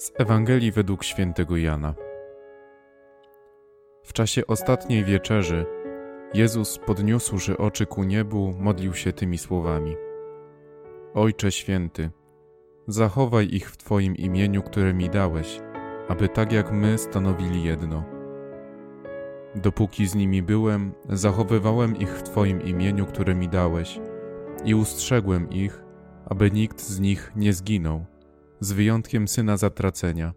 Z Ewangelii według świętego Jana. W czasie ostatniej wieczerzy Jezus, podniósłszy oczy ku niebu, modlił się tymi słowami: Ojcze święty, zachowaj ich w Twoim imieniu, które mi dałeś, aby tak jak my stanowili jedno. Dopóki z nimi byłem, zachowywałem ich w Twoim imieniu, które mi dałeś, i ustrzegłem ich, aby nikt z nich nie zginął z wyjątkiem syna zatracenia,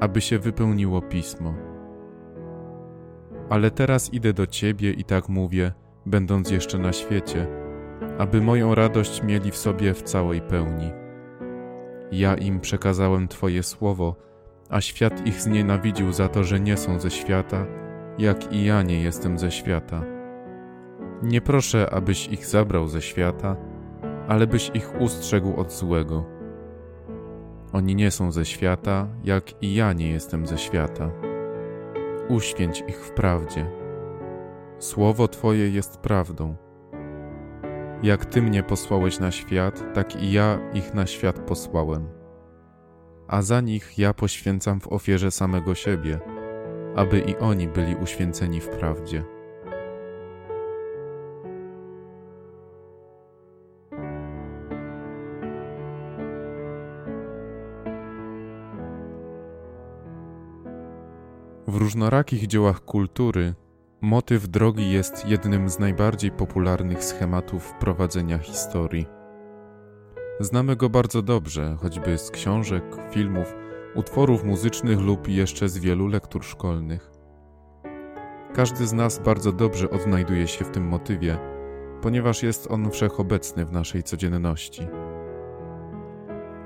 aby się wypełniło pismo. Ale teraz idę do Ciebie i tak mówię, będąc jeszcze na świecie, aby moją radość mieli w sobie w całej pełni. Ja im przekazałem Twoje słowo, a świat ich znienawidził za to, że nie są ze świata, jak i ja nie jestem ze świata. Nie proszę, abyś ich zabrał ze świata, ale byś ich ustrzegł od złego. Oni nie są ze świata, jak i ja nie jestem ze świata. Uświęć ich w prawdzie. Słowo Twoje jest prawdą. Jak Ty mnie posłałeś na świat, tak i ja ich na świat posłałem. A za nich ja poświęcam w ofierze samego siebie, aby i oni byli uświęceni w prawdzie. W różnorakich dziełach kultury motyw drogi jest jednym z najbardziej popularnych schematów prowadzenia historii. Znamy go bardzo dobrze, choćby z książek, filmów, utworów muzycznych lub jeszcze z wielu lektur szkolnych. Każdy z nas bardzo dobrze odnajduje się w tym motywie, ponieważ jest on wszechobecny w naszej codzienności.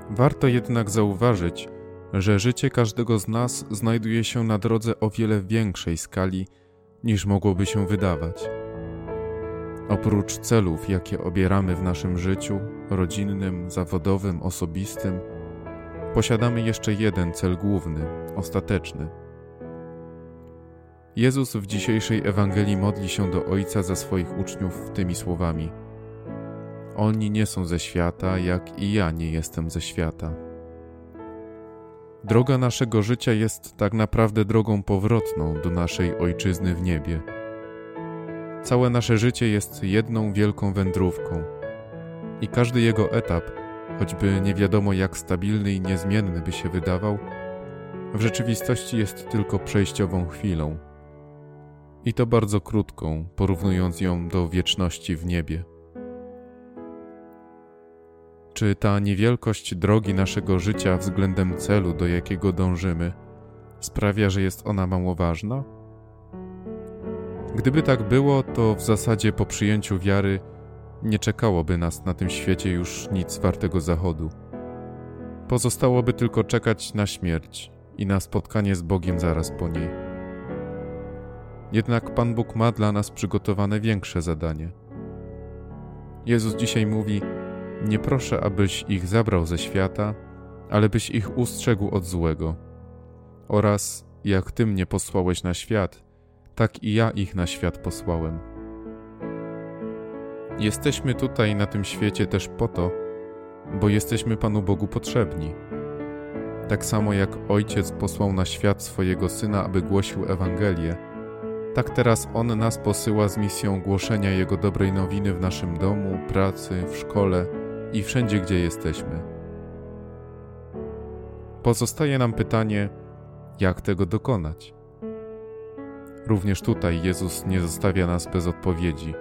Warto jednak zauważyć, że życie każdego z nas znajduje się na drodze o wiele większej skali niż mogłoby się wydawać. Oprócz celów, jakie obieramy w naszym życiu rodzinnym, zawodowym, osobistym, posiadamy jeszcze jeden cel główny, ostateczny. Jezus w dzisiejszej Ewangelii modli się do Ojca za swoich uczniów tymi słowami: Oni nie są ze świata, jak i ja nie jestem ze świata. Droga naszego życia jest tak naprawdę drogą powrotną do naszej ojczyzny w niebie. Całe nasze życie jest jedną wielką wędrówką i każdy jego etap, choćby nie wiadomo jak stabilny i niezmienny by się wydawał, w rzeczywistości jest tylko przejściową chwilą. I to bardzo krótką, porównując ją do wieczności w niebie. Czy ta niewielkość drogi naszego życia względem celu, do jakiego dążymy, sprawia, że jest ona mało ważna? Gdyby tak było, to w zasadzie po przyjęciu wiary nie czekałoby nas na tym świecie już nic wartego zachodu. Pozostałoby tylko czekać na śmierć i na spotkanie z Bogiem zaraz po niej. Jednak Pan Bóg ma dla nas przygotowane większe zadanie. Jezus dzisiaj mówi: nie proszę, abyś ich zabrał ze świata, ale byś ich ustrzegł od złego. Oraz jak Ty mnie posłałeś na świat, tak i ja ich na świat posłałem. Jesteśmy tutaj na tym świecie też po to, bo jesteśmy Panu Bogu potrzebni. Tak samo jak Ojciec posłał na świat swojego Syna, aby głosił Ewangelię, tak teraz On nas posyła z misją głoszenia Jego dobrej nowiny w naszym domu, pracy, w szkole i wszędzie, gdzie jesteśmy. Pozostaje nam pytanie, jak tego dokonać. Również tutaj Jezus nie zostawia nas bez odpowiedzi.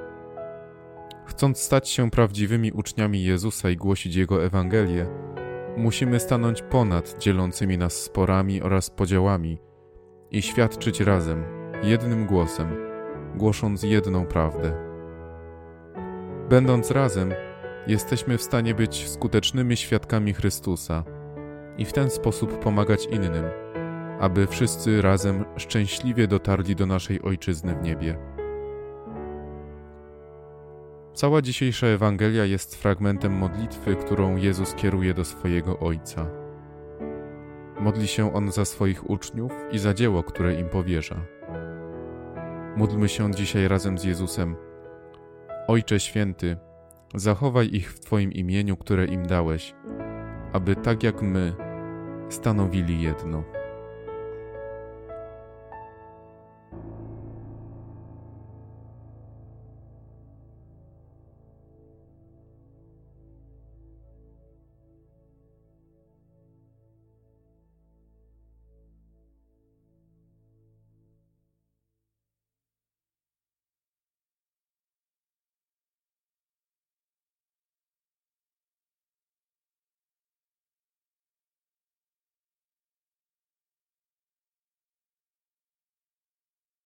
Chcąc stać się prawdziwymi uczniami Jezusa i głosić Jego Ewangelię, musimy stanąć ponad dzielącymi nas sporami oraz podziałami i świadczyć razem, jednym głosem, głosząc jedną prawdę. Będąc razem, jesteśmy w stanie być skutecznymi świadkami Chrystusa i w ten sposób pomagać innym, aby wszyscy razem szczęśliwie dotarli do naszej Ojczyzny w niebie. Cała dzisiejsza Ewangelia jest fragmentem modlitwy, którą Jezus kieruje do swojego Ojca. Modli się On za swoich uczniów i za dzieło, które im powierza. Módlmy się dzisiaj razem z Jezusem. Ojcze Święty, Zachowaj ich w Twoim imieniu, które im dałeś, aby tak jak my stanowili jedno.